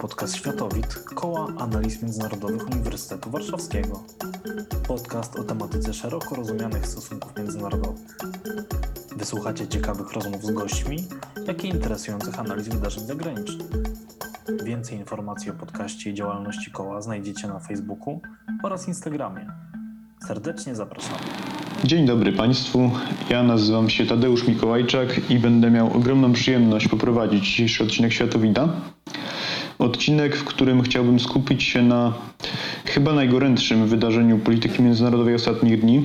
podcast Światowit Koła Analiz Międzynarodowych Uniwersytetu Warszawskiego. Podcast o tematyce szeroko rozumianych stosunków międzynarodowych. Wysłuchacie ciekawych rozmów z gośćmi, jak i interesujących analiz wydarzeń zagranicznych. Więcej informacji o podcaście i działalności koła znajdziecie na Facebooku oraz Instagramie. Serdecznie zapraszamy. Dzień dobry Państwu. Ja nazywam się Tadeusz Mikołajczak i będę miał ogromną przyjemność poprowadzić dzisiejszy odcinek Światowida. Odcinek, w którym chciałbym skupić się na chyba najgorętszym wydarzeniu polityki międzynarodowej ostatnich dni,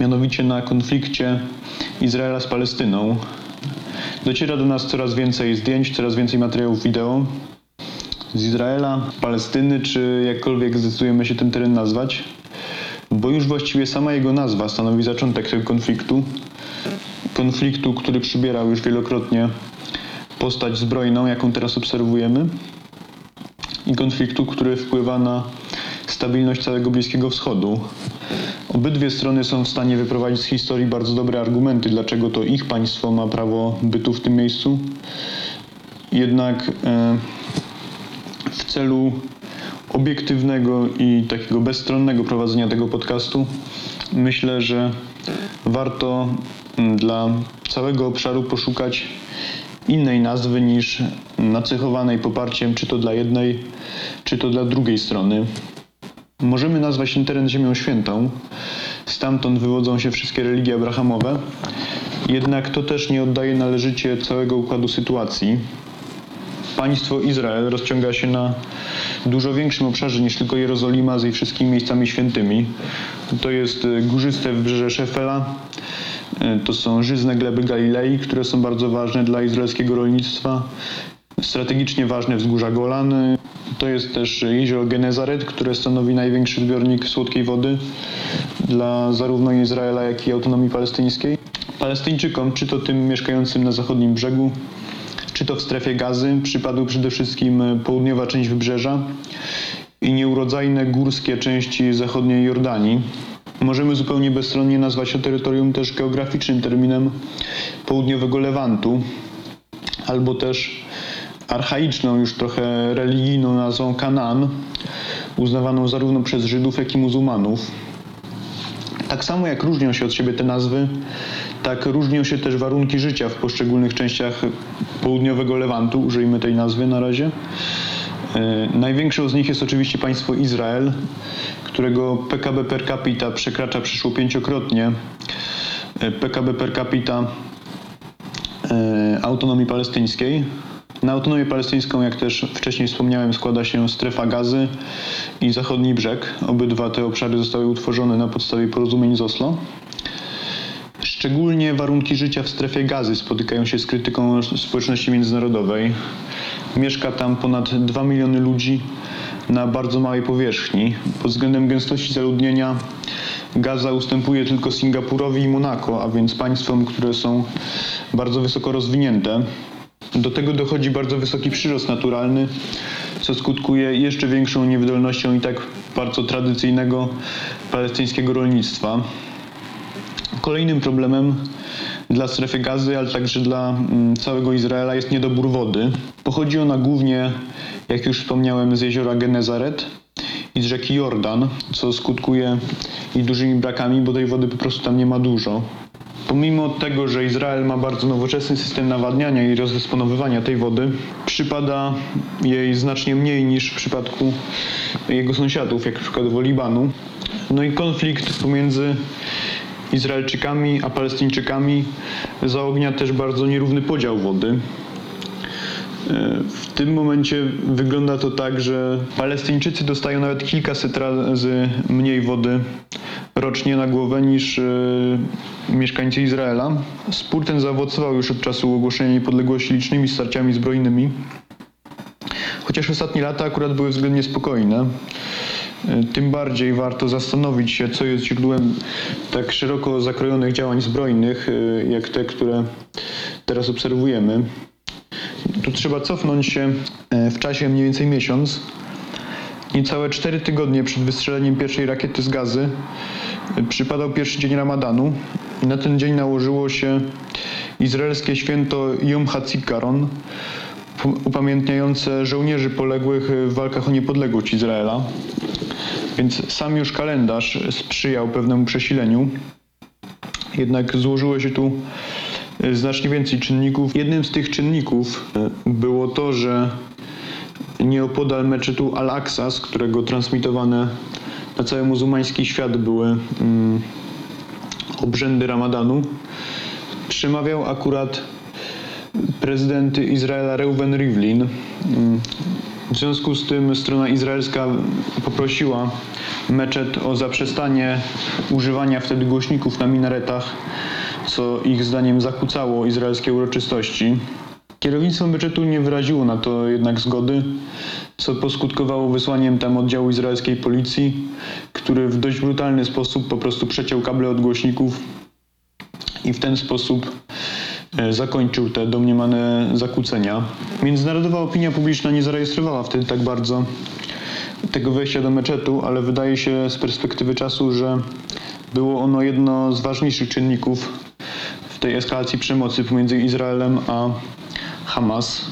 mianowicie na konflikcie Izraela z Palestyną. Dociera do nas coraz więcej zdjęć, coraz więcej materiałów wideo z Izraela, Palestyny, czy jakkolwiek zdecydujemy się ten teren nazwać bo już właściwie sama jego nazwa stanowi zaczątek tego konfliktu. Konfliktu, który przybierał już wielokrotnie postać zbrojną, jaką teraz obserwujemy, i konfliktu, który wpływa na stabilność całego Bliskiego Wschodu. Obydwie strony są w stanie wyprowadzić z historii bardzo dobre argumenty, dlaczego to ich państwo ma prawo bytu w tym miejscu. Jednak e, w celu obiektywnego i takiego bezstronnego prowadzenia tego podcastu, myślę, że warto dla całego obszaru poszukać innej nazwy niż nacechowanej poparciem, czy to dla jednej, czy to dla drugiej strony. Możemy nazwać ten teren Ziemią Świętą. Stamtąd wywodzą się wszystkie religie abrahamowe. Jednak to też nie oddaje należycie całego układu sytuacji. Państwo Izrael rozciąga się na dużo większym obszarze niż tylko Jerozolima z jej wszystkimi miejscami świętymi. To jest e, górzyste wybrzeże Szefela, to są żyzne gleby Galilei, które są bardzo ważne dla izraelskiego rolnictwa, strategicznie ważne wzgórza Golany. To jest też jezioro Genezaret, które stanowi największy zbiornik słodkiej wody dla zarówno Izraela, jak i autonomii palestyńskiej. Palestyńczykom, czy to tym mieszkającym na zachodnim brzegu, czy to w strefie gazy przypadł przede wszystkim e, południowa część wybrzeża i nieurodzajne górskie części zachodniej Jordanii. Możemy zupełnie bezstronnie nazwać to terytorium też geograficznym terminem południowego Lewantu, albo też archaiczną, już trochę religijną nazwą Kanaan, uznawaną zarówno przez Żydów, jak i muzułmanów. Tak samo jak różnią się od siebie te nazwy, tak różnią się też warunki życia w poszczególnych częściach południowego Lewantu, użyjmy tej nazwy na razie. E, największą z nich jest oczywiście państwo Izrael, którego PKB per capita przekracza przyszło pięciokrotnie e, PKB per capita e, autonomii palestyńskiej. Na autonomię palestyńską, jak też wcześniej wspomniałem, składa się strefa gazy i zachodni brzeg. Obydwa te obszary zostały utworzone na podstawie porozumień z Oslo. Szczególnie warunki życia w strefie gazy spotykają się z krytyką społeczności międzynarodowej. Mieszka tam ponad 2 miliony ludzi na bardzo małej powierzchni. Pod względem gęstości zaludnienia Gaza ustępuje tylko Singapurowi i Monako, a więc państwom, które są bardzo wysoko rozwinięte. Do tego dochodzi bardzo wysoki przyrost naturalny, co skutkuje jeszcze większą niewydolnością i tak bardzo tradycyjnego palestyńskiego rolnictwa. Kolejnym problemem dla strefy gazy, ale także dla mm, całego Izraela jest niedobór wody. Pochodzi ona głównie, jak już wspomniałem, z jeziora Genezaret i z rzeki Jordan, co skutkuje i dużymi brakami, bo tej wody po prostu tam nie ma dużo. Pomimo tego, że Izrael ma bardzo nowoczesny system nawadniania i rozdysponowywania tej wody, przypada jej znacznie mniej niż w przypadku jego sąsiadów, jak przykładowo Libanu. No i konflikt pomiędzy Izraelczykami a Palestyńczykami zaognia też bardzo nierówny podział wody. E, w tym momencie wygląda to tak, że Palestyńczycy dostają nawet kilkaset razy mniej wody rocznie na głowę niż e, mieszkańcy Izraela. Spór ten zaowocował już od czasu ogłoszenia niepodległości licznymi starciami zbrojnymi. Chociaż ostatnie lata akurat były względnie spokojne. E, tym bardziej warto zastanowić się, co jest źródłem tak szeroko zakrojonych działań zbrojnych, e, jak te, które teraz obserwujemy. Tu trzeba cofnąć się e, w czasie mniej więcej miesiąc. Niecałe cztery tygodnie przed wystrzeleniem pierwszej rakiety z gazy przypadał pierwszy dzień Ramadanu na ten dzień nałożyło się izraelskie święto Yom HaZikaron, upamiętniające żołnierzy poległych w walkach o niepodległość Izraela. Więc sam już kalendarz sprzyjał pewnemu przesileniu. Jednak złożyło się tu znacznie więcej czynników. Jednym z tych czynników było to, że nieopodal meczetu Al-Aqsa, z którego transmitowane na cały muzułmański świat były mm, obrzędy Ramadanu, przemawiał akurat prezydent Izraela Reuven Rivlin. Mm, w związku z tym strona izraelska poprosiła meczet o zaprzestanie używania wtedy głośników na minaretach, co ich zdaniem zakłócało izraelskie uroczystości. Kierownictwo meczetu nie wyraziło na to jednak zgody, co poskutkowało wysłaniem tam oddziału izraelskiej policji, który w dość brutalny sposób po prostu przeciął kable od głośników i w ten sposób zakończył te domniemane zakłócenia. Międzynarodowa opinia publiczna nie zarejestrowała wtedy tak bardzo tego wejścia do meczetu, ale wydaje się z perspektywy czasu, że było ono jedno z ważniejszych czynników w tej eskalacji przemocy pomiędzy Izraelem a Hamas.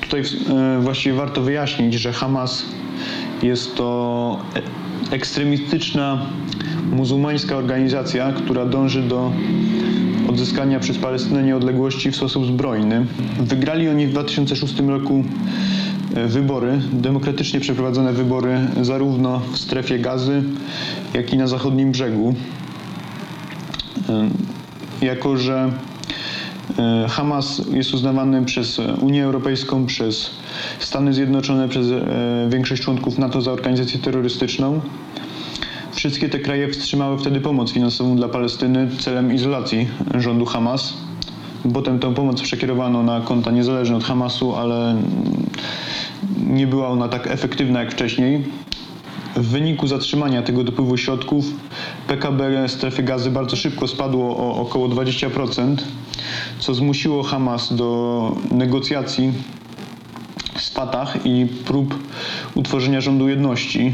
Tutaj e, właściwie warto wyjaśnić, że Hamas jest to e, ekstremistyczna muzułmańska organizacja, która dąży do odzyskania przez Palestynę niepodległości w sposób zbrojny. Wygrali oni w 2006 roku e, wybory, demokratycznie przeprowadzone wybory zarówno w strefie gazy, jak i na zachodnim brzegu. Jako, że E, Hamas jest uznawany przez Unię Europejską, przez Stany Zjednoczone, przez e, większość członków NATO za organizację terrorystyczną. Wszystkie te kraje wstrzymały wtedy pomoc finansową dla Palestyny celem izolacji rządu Hamas. Potem tę pomoc przekierowano na konta niezależne od Hamasu, ale nie była ona tak efektywna jak wcześniej. W wyniku zatrzymania tego dopływu środków PKB strefy gazy bardzo szybko spadło o około 20%, co zmusiło Hamas do negocjacji z Fatah i prób utworzenia rządu jedności.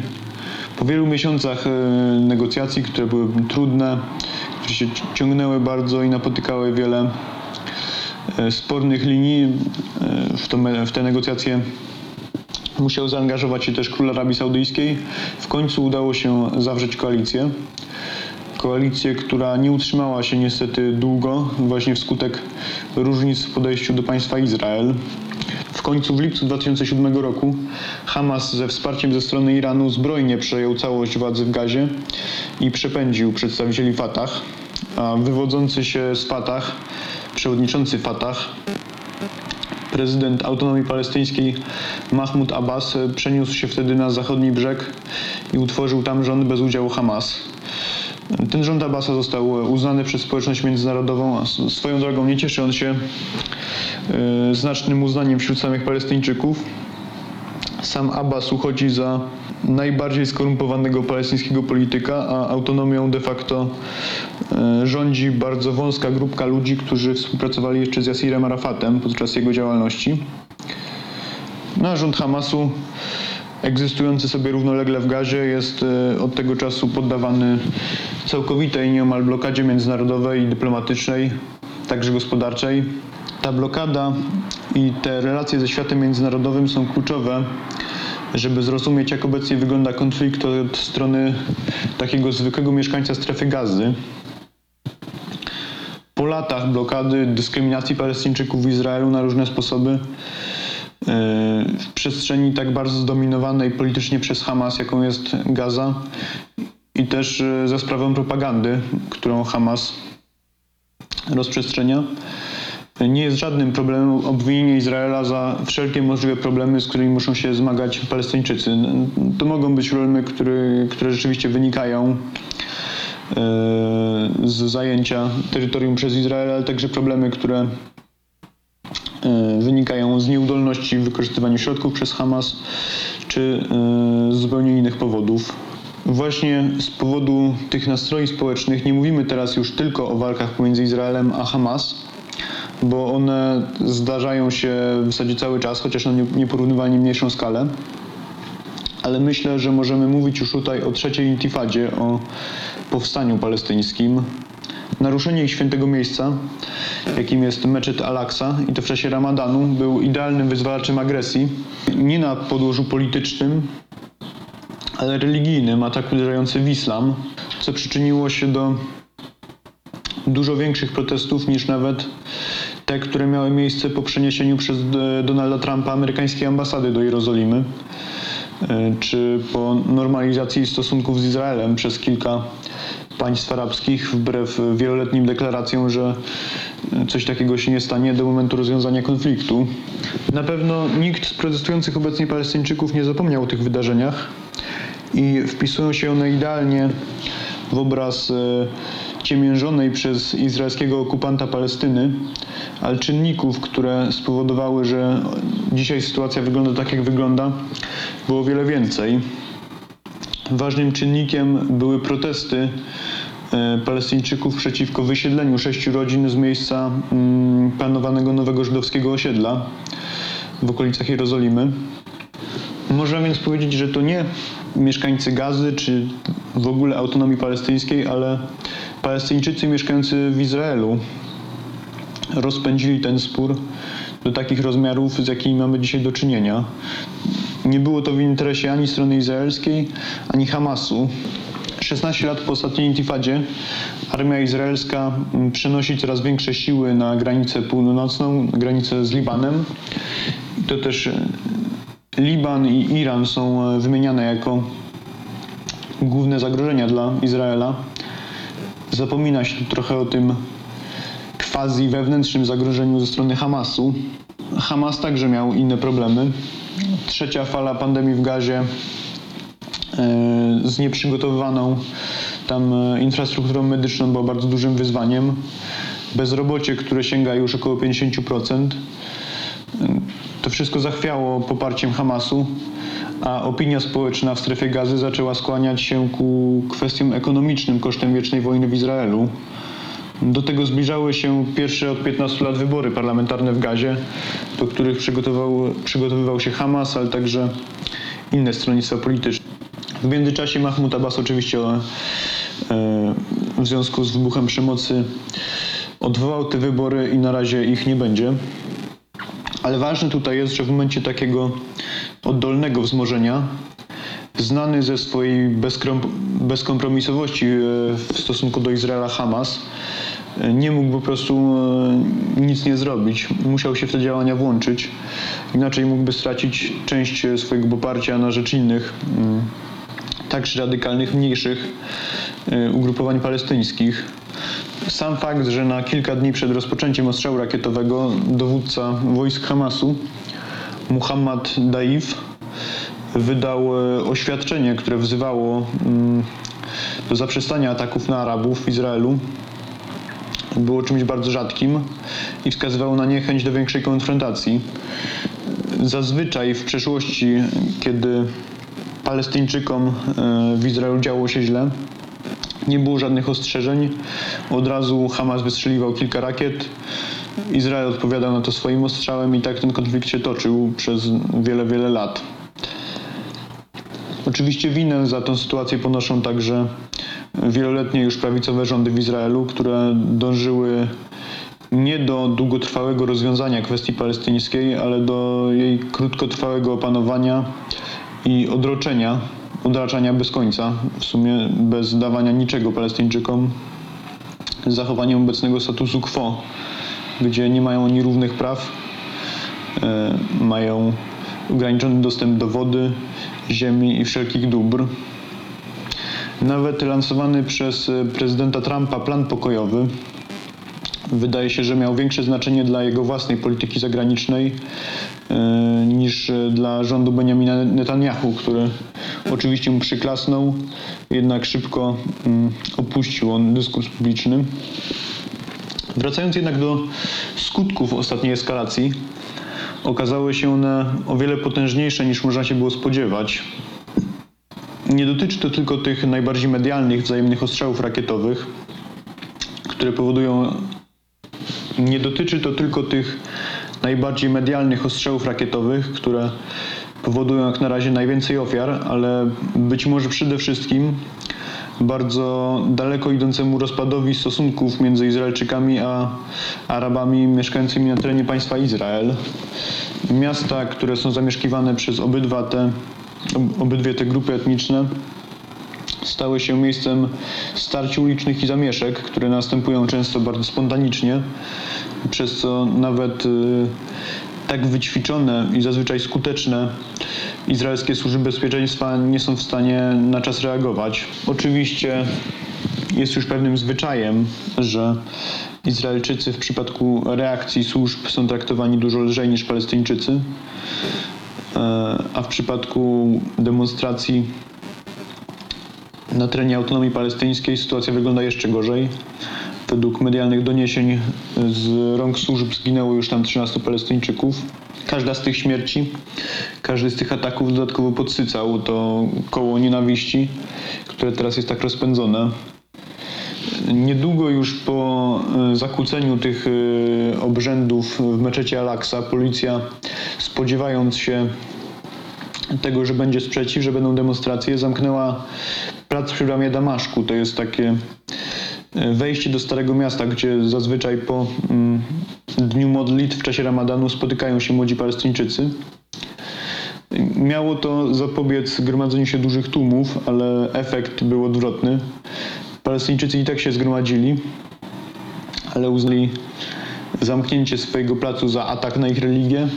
Po wielu miesiącach e, negocjacji, które były trudne, które się ciągnęły bardzo i napotykały wiele e, spornych linii, e, w, to, w te negocjacje Musiał zaangażować się też król Arabii Saudyjskiej. W końcu udało się zawrzeć koalicję. Koalicję, która nie utrzymała się niestety długo, właśnie wskutek różnic w podejściu do państwa Izrael. Końcu w lipcu 2007 roku Hamas ze wsparciem ze strony Iranu zbrojnie przejął całość władzy w Gazie i przepędził przedstawicieli Fatah, a wywodzący się z Fatah, przewodniczący Fatah prezydent autonomii palestyńskiej Mahmud Abbas przeniósł się wtedy na zachodni brzeg i utworzył tam rząd bez udziału Hamas. Ten rząd Abbasa został uznany przez społeczność międzynarodową, a swoją drogą nie cieszy on się znacznym uznaniem wśród samych Palestyńczyków. Sam Abbas uchodzi za najbardziej skorumpowanego palestyńskiego polityka, a autonomią de facto e, rządzi bardzo wąska grupka ludzi, którzy współpracowali jeszcze z Yasirem Arafatem podczas jego działalności. No, a rząd Hamasu egzystujący sobie równolegle w Gazie jest e, od tego czasu poddawany całkowitej nieomal blokadzie międzynarodowej i dyplomatycznej, także gospodarczej. Ta blokada i te relacje ze światem międzynarodowym są kluczowe żeby zrozumieć, jak obecnie wygląda konflikt od strony takiego zwykłego mieszkańca strefy gazy. Po latach blokady, dyskryminacji Palestyńczyków w Izraelu na różne sposoby, e, w przestrzeni tak bardzo zdominowanej politycznie przez Hamas, jaką jest Gaza, i też e, za sprawą propagandy, którą Hamas rozprzestrzenia nie jest żadnym problemem obwinienie Izraela za wszelkie możliwe problemy, z którymi muszą się zmagać Palestyńczycy. To mogą być problemy, które, które rzeczywiście wynikają e, z zajęcia terytorium przez Izrael, ale także problemy, które e, wynikają z nieudolności w wykorzystywaniu środków przez Hamas, czy e, z zupełnie innych powodów. Właśnie z powodu tych nastrojów społecznych nie mówimy teraz już tylko o walkach pomiędzy Izraelem a Hamas, bo one zdarzają się w zasadzie cały czas, chociaż na nieporównywalnie mniejszą skalę. Ale myślę, że możemy mówić już tutaj o trzeciej intifadzie, o powstaniu palestyńskim. Naruszenie ich świętego miejsca, jakim jest meczet Al-Aqsa i to w czasie ramadanu, był idealnym wyzwalaczem agresji, nie na podłożu politycznym, ale religijnym, atak uderzający w islam, co przyczyniło się do dużo większych protestów niż nawet te, które miały miejsce po przeniesieniu przez e, Donalda Trumpa amerykańskiej ambasady do Jerozolimy, e, czy po normalizacji stosunków z Izraelem przez kilka państw arabskich, wbrew wieloletnim deklaracjom, że coś takiego się nie stanie do momentu rozwiązania konfliktu. Na pewno nikt z protestujących obecnie Palestyńczyków nie zapomniał o tych wydarzeniach i wpisują się one idealnie w obraz e, ciemiężonej przez izraelskiego okupanta Palestyny, ale czynników, które spowodowały, że dzisiaj sytuacja wygląda tak, jak wygląda, było wiele więcej. Ważnym czynnikiem były protesty e, Palestyńczyków przeciwko wysiedleniu sześciu rodzin z miejsca mm, planowanego nowego żydowskiego osiedla w okolicach Jerozolimy. Można więc powiedzieć, że to nie mieszkańcy Gazy czy w ogóle autonomii palestyńskiej, ale Palestyńczycy mieszkający w Izraelu rozpędzili ten spór do takich rozmiarów, z jakimi mamy dzisiaj do czynienia. Nie było to w interesie ani strony izraelskiej, ani Hamasu. 16 lat po ostatniej intifadzie armia izraelska mm, przenosi coraz większe siły na granicę północną, granicę z Libanem. To też e, Liban i Iran są e, wymieniane jako główne zagrożenia dla Izraela. Zapomina się trochę o tym quasi wewnętrznym zagrożeniu ze strony Hamasu. Hamas także miał inne problemy. Trzecia fala pandemii w Gazie e, z nieprzygotowywaną tam e, infrastrukturą medyczną była bardzo dużym wyzwaniem. Bezrobocie, które sięga już około 50%. To wszystko zachwiało poparciem Hamasu, a opinia społeczna w strefie gazy zaczęła skłaniać się ku kwestiom ekonomicznym kosztem wiecznej wojny w Izraelu. Do tego zbliżały się pierwsze od 15 lat wybory parlamentarne w Gazie, do których przygotował, przygotowywał się Hamas, ale także inne stronnictwa polityczne. W międzyczasie Mahmoud Abbas oczywiście e, w związku z wybuchem przemocy odwołał te wybory i na razie ich nie będzie. Ale ważne tutaj jest, że w momencie takiego oddolnego wzmożenia, znany ze swojej bezkompromisowości e, w stosunku do Izraela Hamas, e, nie mógł po prostu e, nic nie zrobić. Musiał się w te działania włączyć. Inaczej mógłby stracić część swojego poparcia na rzecz innych, mm, także radykalnych, mniejszych ugrupowań palestyńskich. Sam fakt, że na kilka dni przed rozpoczęciem ostrzału rakietowego dowódca wojsk Hamasu, Muhammad Daif, wydał e, oświadczenie, które wzywało mm, do zaprzestania ataków na Arabów w Izraelu. Było czymś bardzo rzadkim i wskazywało na niechęć do większej konfrontacji. Zazwyczaj w przeszłości, kiedy Palestyńczykom e, w Izraelu działo się źle, nie było żadnych ostrzeżeń. Od razu Hamas wystrzeliwał kilka rakiet. Izrael odpowiadał na to swoim ostrzałem i tak ten konflikt się toczył przez wiele, wiele lat. Oczywiście winę za tę sytuację ponoszą także wieloletnie już prawicowe rządy w Izraelu, które dążyły nie do długotrwałego rozwiązania kwestii palestyńskiej, ale do jej krótkotrwałego opanowania i odroczenia odraczania bez końca, w sumie bez dawania niczego Palestyńczykom, z zachowaniem obecnego statusu quo, gdzie nie mają oni równych praw, e, mają ograniczony dostęp do wody, ziemi i wszelkich dóbr. Nawet lansowany przez prezydenta Trumpa plan pokojowy wydaje się, że miał większe znaczenie dla jego własnej polityki zagranicznej e, niż dla rządu Benjamina Netanyahu, który oczywiście mu przyklasnął, jednak szybko mm, opuścił on dyskurs publiczny. Wracając jednak do skutków ostatniej eskalacji, okazały się one o wiele potężniejsze niż można się było spodziewać. Nie dotyczy to tylko tych najbardziej medialnych wzajemnych ostrzałów rakietowych, które powodują nie dotyczy to tylko tych najbardziej medialnych ostrzałów rakietowych, które powodują jak na razie najwięcej ofiar, ale być może przede wszystkim bardzo daleko idącemu rozpadowi stosunków między Izraelczykami a Arabami mieszkającymi na terenie państwa Izrael. Miasta, które są zamieszkiwane przez obydwa te, ob- obydwie te grupy etniczne, stały się miejscem starć ulicznych i zamieszek, które następują często bardzo spontanicznie, przez co nawet y, tak wyćwiczone i zazwyczaj skuteczne izraelskie służby bezpieczeństwa nie są w stanie na czas reagować. Oczywiście jest już pewnym zwyczajem, że Izraelczycy w przypadku reakcji służb są traktowani dużo lżej niż Palestyńczycy, e, a w przypadku demonstracji na terenie autonomii palestyńskiej sytuacja wygląda jeszcze gorzej. Według medialnych doniesień z rąk służb zginęło już tam 13 Palestyńczyków. Każda z tych śmierci, każdy z tych ataków dodatkowo podsycał to koło nienawiści, które teraz jest tak rozpędzone. Niedługo już po e, zakłóceniu tych e, obrzędów w meczecie Al-Aqsa policja spodziewając się tego, że będzie sprzeciw, że będą demonstracje, zamknęła plac przy bramie Damaszku. To jest takie wejście do Starego Miasta, gdzie zazwyczaj po mm, dniu modlitw w czasie ramadanu spotykają się młodzi Palestyńczycy. Miało to zapobiec gromadzeniu się dużych tłumów, ale efekt był odwrotny. Palestyńczycy i tak się zgromadzili, ale uznali zamknięcie swojego placu za atak na ich religię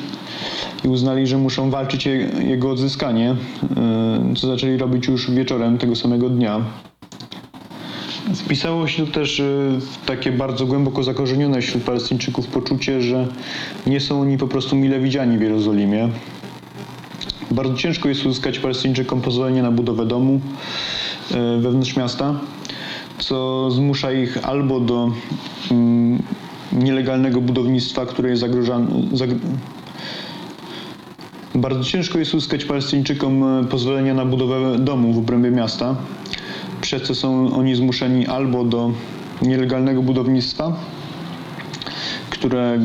i uznali, że muszą walczyć je, jego odzyskanie, yy, co zaczęli robić już wieczorem tego samego dnia. Wpisało się to też w takie bardzo głęboko zakorzenione wśród Palestyńczyków poczucie, że nie są oni po prostu mile widziani w Jerozolimie. Bardzo ciężko jest uzyskać Palestyńczykom pozwolenie na budowę domu yy, wewnątrz miasta, co zmusza ich albo do mm, nielegalnego budownictwa, które jest zagrożone. Zag... Bardzo ciężko jest uzyskać Palestyńczykom e, pozwolenia na budowę domu w obrębie miasta, przez co są oni zmuszeni albo do nielegalnego budownictwa, które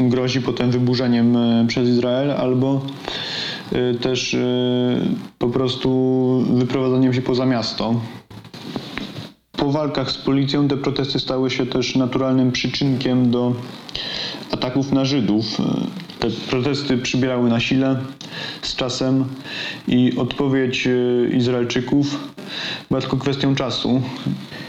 grozi potem wyburzeniem e, przez Izrael, albo e, też e, po prostu wyprowadzaniem się poza miasto. Po walkach z policją te protesty stały się też naturalnym przyczynkiem do ataków na Żydów. Te protesty przybierały na sile z czasem i odpowiedź e, Izraelczyków była tylko kwestią czasu.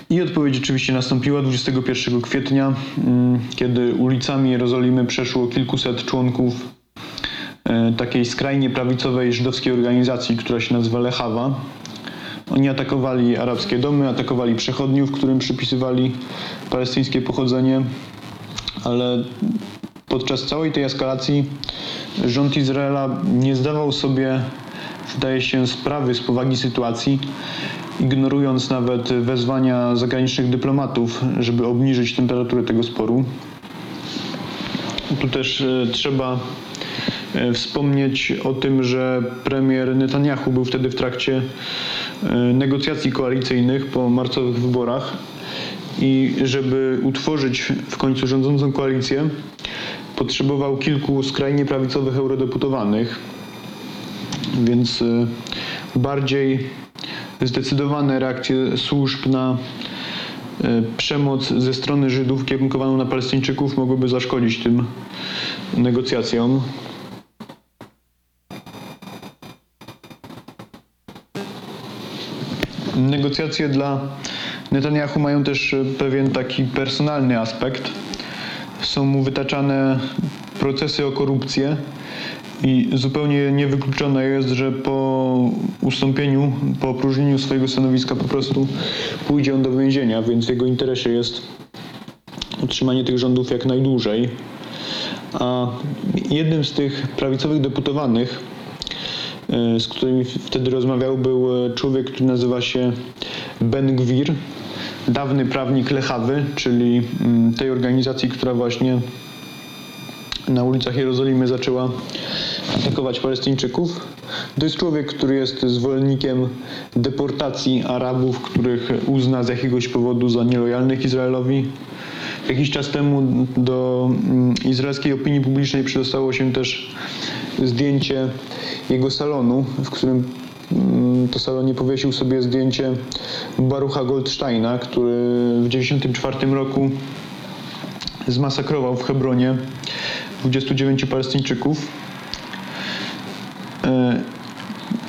I odpowiedź oczywiście nastąpiła 21 kwietnia, mm, kiedy ulicami Jerozolimy przeszło kilkuset członków e, takiej skrajnie prawicowej żydowskiej organizacji, która się nazywa Lechawa. Oni atakowali arabskie domy, atakowali przechodniów, którym przypisywali palestyńskie pochodzenie, ale podczas całej tej eskalacji rząd Izraela nie zdawał sobie, wydaje się, sprawy z powagi sytuacji, ignorując nawet wezwania zagranicznych dyplomatów, żeby obniżyć temperaturę tego sporu. Tu też e, trzeba wspomnieć o tym, że premier Netanyahu był wtedy w trakcie e, negocjacji koalicyjnych po marcowych wyborach i żeby utworzyć w końcu rządzącą koalicję, potrzebował kilku skrajnie prawicowych eurodeputowanych, więc e, bardziej zdecydowane reakcje służb na e, przemoc ze strony Żydów kierunkowaną na Palestyńczyków mogłyby zaszkodzić tym negocjacjom. Negocjacje dla Netanyahu mają też e, pewien taki personalny aspekt. Są mu wytaczane procesy o korupcję i zupełnie niewykluczone jest, że po ustąpieniu, po opróżnieniu swojego stanowiska po prostu pójdzie on do więzienia, więc w jego interesie jest utrzymanie tych rządów jak najdłużej. A jednym z tych prawicowych deputowanych, z którymi wtedy rozmawiał, był e, człowiek, który nazywa się Ben Gwir, dawny prawnik Lechawy, czyli mm, tej organizacji, która właśnie na ulicach Jerozolimy zaczęła atakować Palestyńczyków. To jest człowiek, który jest zwolennikiem deportacji Arabów, których uzna z jakiegoś powodu za nielojalnych Izraelowi. Jakiś czas temu do mm, izraelskiej opinii publicznej przedostało się też zdjęcie jego salonu, w którym mm, to salonie powiesił sobie zdjęcie Barucha Goldsteina, który w 1994 roku zmasakrował w Hebronie 29 Palestyńczyków. E,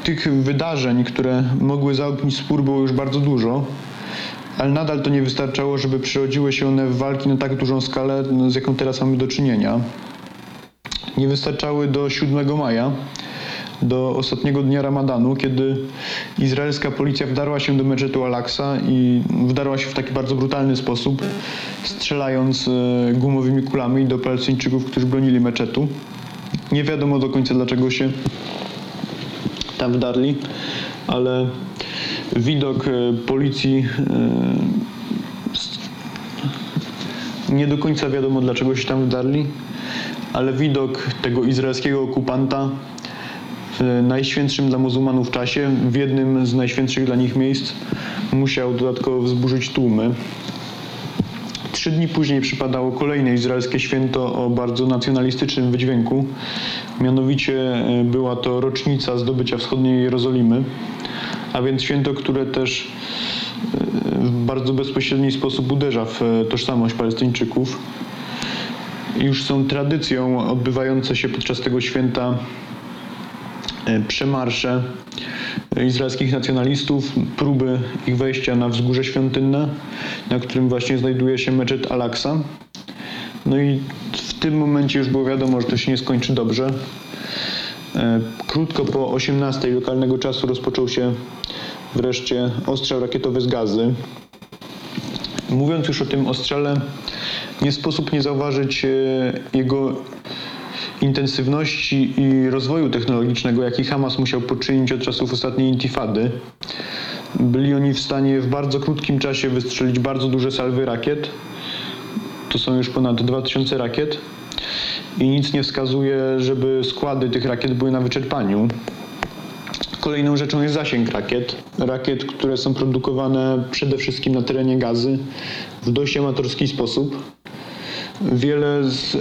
Tych wydarzeń, które mogły zaognić spór, było już bardzo dużo, ale nadal to nie wystarczało, żeby przerodziły się one w walki na tak dużą skalę, z jaką teraz mamy do czynienia. Nie wystarczały do 7 maja, do ostatniego dnia Ramadanu, kiedy izraelska policja wdarła się do meczetu Al-Aqsa i wdarła się w taki bardzo brutalny sposób, strzelając e, gumowymi kulami do Palestyńczyków, którzy bronili meczetu. Nie wiadomo do końca dlaczego się tam wdarli, ale widok e, policji e, nie do końca wiadomo dlaczego się tam wdarli, ale widok tego izraelskiego okupanta w najświętszym dla muzułmanów czasie, w jednym z najświętszych dla nich miejsc, musiał dodatkowo wzburzyć tłumy. Trzy dni później przypadało kolejne izraelskie święto o bardzo nacjonalistycznym wydźwięku. Mianowicie e, była to rocznica zdobycia wschodniej Jerozolimy, a więc święto, które też e, w bardzo bezpośredni sposób uderza w e, tożsamość Palestyńczyków. Już są tradycją odbywające się podczas tego święta e, przemarsze izraelskich nacjonalistów, próby ich wejścia na wzgórze świątynne, na którym właśnie znajduje się meczet Al-Aqsa. No i w tym momencie już było wiadomo, że to się nie skończy dobrze. E, Krótko po 18 lokalnego czasu rozpoczął się wreszcie ostrzał rakietowy z gazy. Mówiąc już o tym ostrzale, nie sposób nie zauważyć e, jego intensywności i rozwoju technologicznego, jaki Hamas musiał poczynić od czasów ostatniej intifady. Byli oni w stanie w bardzo krótkim czasie wystrzelić bardzo duże salwy rakiet. To są już ponad 2000 rakiet. I nic nie wskazuje, żeby składy tych rakiet były na wyczerpaniu. Kolejną rzeczą jest zasięg rakiet. Rakiet, które są produkowane przede wszystkim na terenie gazy w dość amatorski sposób. Wiele z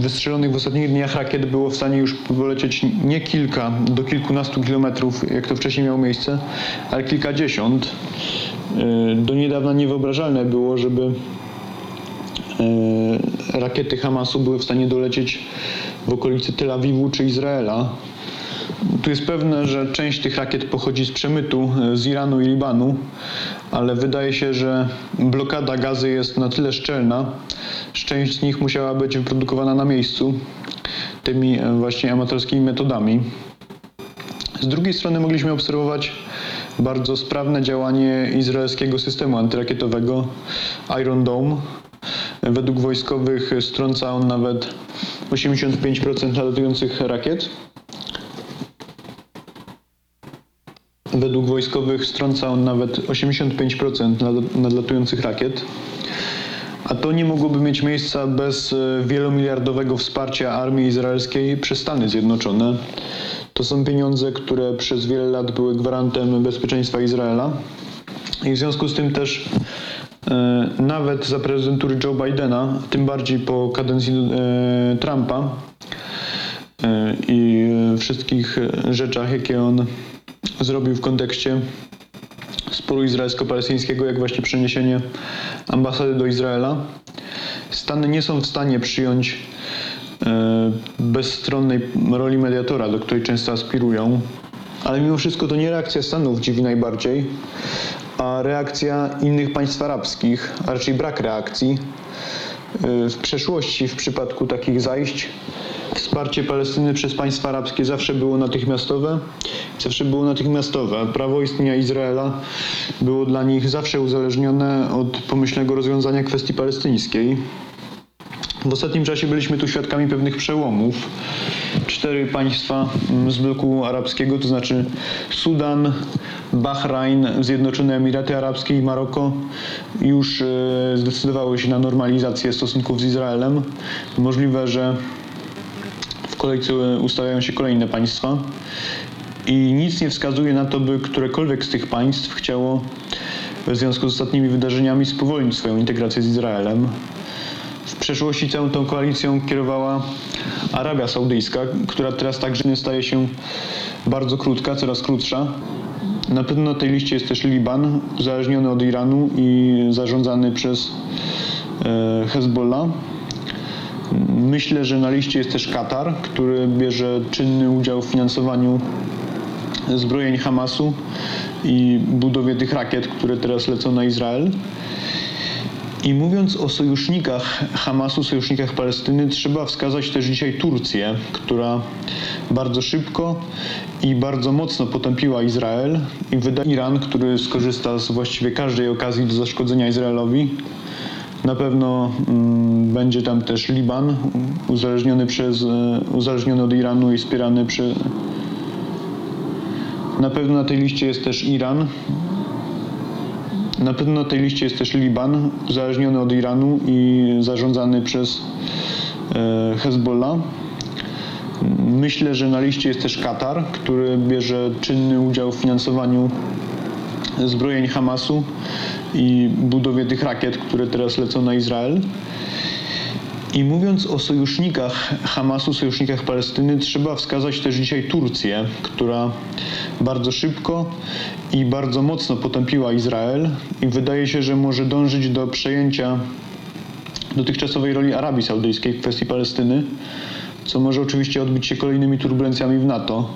wystrzelonych w ostatnich dniach rakiet było w stanie już polecieć nie kilka do kilkunastu kilometrów, jak to wcześniej miało miejsce, ale kilkadziesiąt. Y, Do niedawna niewyobrażalne było, żeby e, rakiety Hamasu były w stanie dolecieć w okolicy Tel Awiwu czy Izraela. Tu jest pewne, że część tych rakiet pochodzi z przemytu e, z Iranu i Libanu, ale wydaje się, że blokada gazy jest na tyle szczelna, że część z nich musiała być wyprodukowana na miejscu tymi e, właśnie amatorskimi metodami. Z drugiej strony mogliśmy obserwować bardzo sprawne działanie izraelskiego systemu antyrakietowego Iron Dome. Według wojskowych strąca on nawet 85% nadlatujących rakiet. Według wojskowych strąca on nawet 85% nad- nadlatujących rakiet. A to nie mogłoby mieć miejsca bez e, wielomiliardowego wsparcia armii izraelskiej przez Stany Zjednoczone. To są pieniądze, które przez wiele lat były gwarantem bezpieczeństwa Izraela. I w związku z tym też e, nawet za prezydentury Joe Bidena, tym bardziej po kadencji e, Trumpa i wszystkich rzeczach, jakie on zrobił w kontekście sporu izraelsko-palestyńskiego, jak właśnie przeniesienie ambasady do Izraela. Stany nie są w stanie przyjąć e, bezstronnej roli mediatora, do której często aspirują, ale mimo wszystko to nie reakcja Stanów dziwi najbardziej, a reakcja innych państw arabskich, a raczej brak reakcji. E, W przeszłości, w przypadku takich zajść, wsparcie Palestyny przez państwa arabskie zawsze było natychmiastowe, zawsze było natychmiastowe. Prawo istnienia Izraela było dla nich zawsze uzależnione od pomyślnego rozwiązania kwestii palestyńskiej. W ostatnim czasie byliśmy tu świadkami pewnych przełomów. Cztery państwa mm, z bloku arabskiego, to znaczy Sudan, Bahrajn, Zjednoczone Emiraty Arabskie i Maroko, już e, zdecydowały się na normalizację stosunków z Izraelem. Możliwe, że w kolejce ustawiają się kolejne państwa. I nic nie wskazuje na to, by którekolwiek z tych państw chciało w związku z ostatnimi wydarzeniami spowolnić swoją integrację z Izraelem. Przeszłości całą tą koalicją kierowała Arabia Saudyjska, która teraz także staje się bardzo krótka, coraz krótsza. Na pewno na tej liście jest też Liban, uzależniony od Iranu i zarządzany przez e, Hezbollah. Myślę, że na liście jest też Katar, który bierze czynny udział w finansowaniu zbrojeń Hamasu i budowie tych rakiet, które teraz lecą na Izrael. I mówiąc o sojusznikach Hamasu, sojusznikach Palestyny, trzeba wskazać też dzisiaj Turcję, która bardzo szybko i bardzo mocno potępiła Izrael i wyda Iran, który skorzysta z właściwie każdej okazji do zaszkodzenia Izraelowi. Na pewno mm, będzie tam też Liban, uzależniony, przez, e, uzależniony od Iranu i wspierany przez. Na pewno na tej liście jest też Iran, na pewno na tej liście jest też Liban, uzależniony od Iranu i zarządzany przez e, Hezbollah. Myślę, że na liście jest też Katar, który bierze czynny udział w finansowaniu zbrojeń Hamasu i budowie tych rakiet, które teraz lecą na Izrael. I mówiąc o sojusznikach Hamasu, sojusznikach Palestyny, trzeba wskazać też dzisiaj Turcję, która bardzo szybko i bardzo mocno potępiła Izrael i wydaje się, że może dążyć do przejęcia dotychczasowej roli Arabii Saudyjskiej w kwestii Palestyny, co może oczywiście odbyć się kolejnymi turbulencjami w NATO,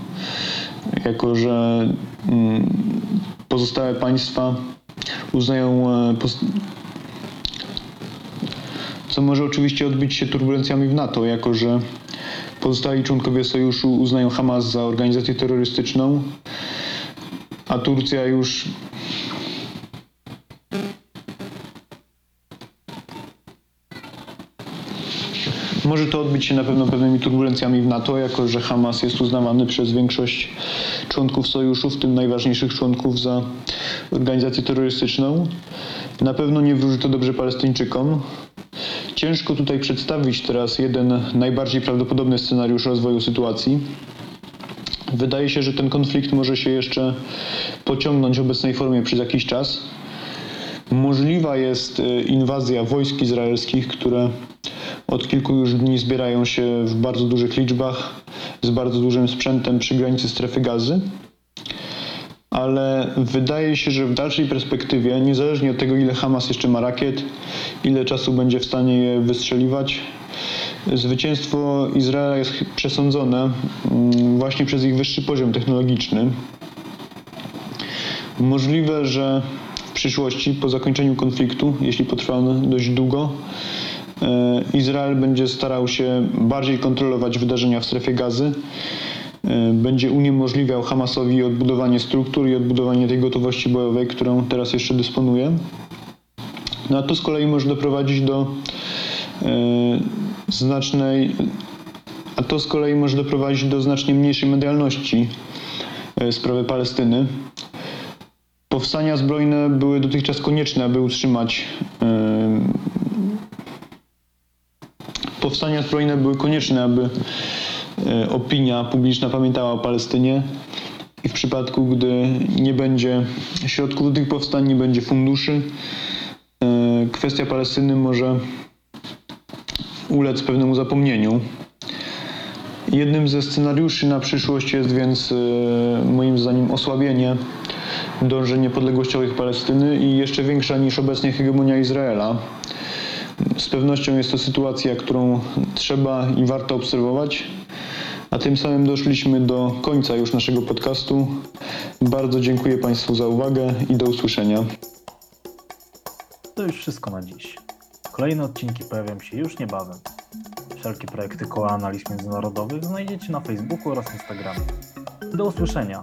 jako że mm, pozostałe państwa uznają e, co może oczywiście odbyć się turbulencjami w NATO, jako że pozostali członkowie sojuszu uznają Hamas za organizację terrorystyczną, a Turcja już Może to odbyć się na pewno pewnymi turbulencjami w NATO, jako że Hamas jest uznawany przez większość członków sojuszu, w tym najważniejszych członków, za organizację terrorystyczną. Na pewno nie wróży to dobrze Palestyńczykom. Ciężko tutaj przedstawić teraz jeden najbardziej prawdopodobny scenariusz rozwoju sytuacji. Wydaje się, że ten konflikt może się jeszcze pociągnąć w obecnej formie przez jakiś czas. Możliwa jest e, inwazja wojsk izraelskich, które od kilku już dni zbierają się w bardzo dużych liczbach z bardzo dużym sprzętem przy granicy strefy gazy. Ale wydaje się, że w dalszej perspektywie, niezależnie od tego, ile Hamas jeszcze ma rakiet, ile czasu będzie w stanie je wystrzeliwać, zwycięstwo Izraela jest przesądzone mm, właśnie przez ich wyższy poziom technologiczny. Możliwe, że w przyszłości, po zakończeniu konfliktu, jeśli potrwa on dość długo, E, Izrael będzie starał się bardziej kontrolować wydarzenia w strefie gazy, będzie uniemożliwiał Hamasowi odbudowanie struktur i odbudowanie tej gotowości bojowej, którą teraz jeszcze dysponuje. No a to z kolei może doprowadzić do e, znacznej, a to z kolei może doprowadzić do znacznie mniejszej medialności sprawy Palestyny. Powstania zbrojne były dotychczas konieczne, aby utrzymać powstania zbrojne były konieczne, aby e, opinia publiczna pamiętała o Palestynie i w przypadku, gdy nie będzie środków do tych powstań, nie będzie funduszy, e, kwestia Palestyny może ulec pewnemu zapomnieniu. Jednym ze scenariuszy na przyszłość jest więc e, moim zdaniem osłabienie dążeń niepodległościowych Palestyny i jeszcze większa niż obecnie hegemonia Izraela. Z pewnością jest to sytuacja, którą trzeba i warto obserwować. A tym samym doszliśmy do końca już naszego podcastu. Bardzo dziękuję Państwu za uwagę i do usłyszenia. To już wszystko na dziś. Kolejne odcinki pojawią się już niebawem. Wszelkie projekty Koła Analiz Międzynarodowych znajdziecie na Facebooku oraz Instagramie. Do usłyszenia.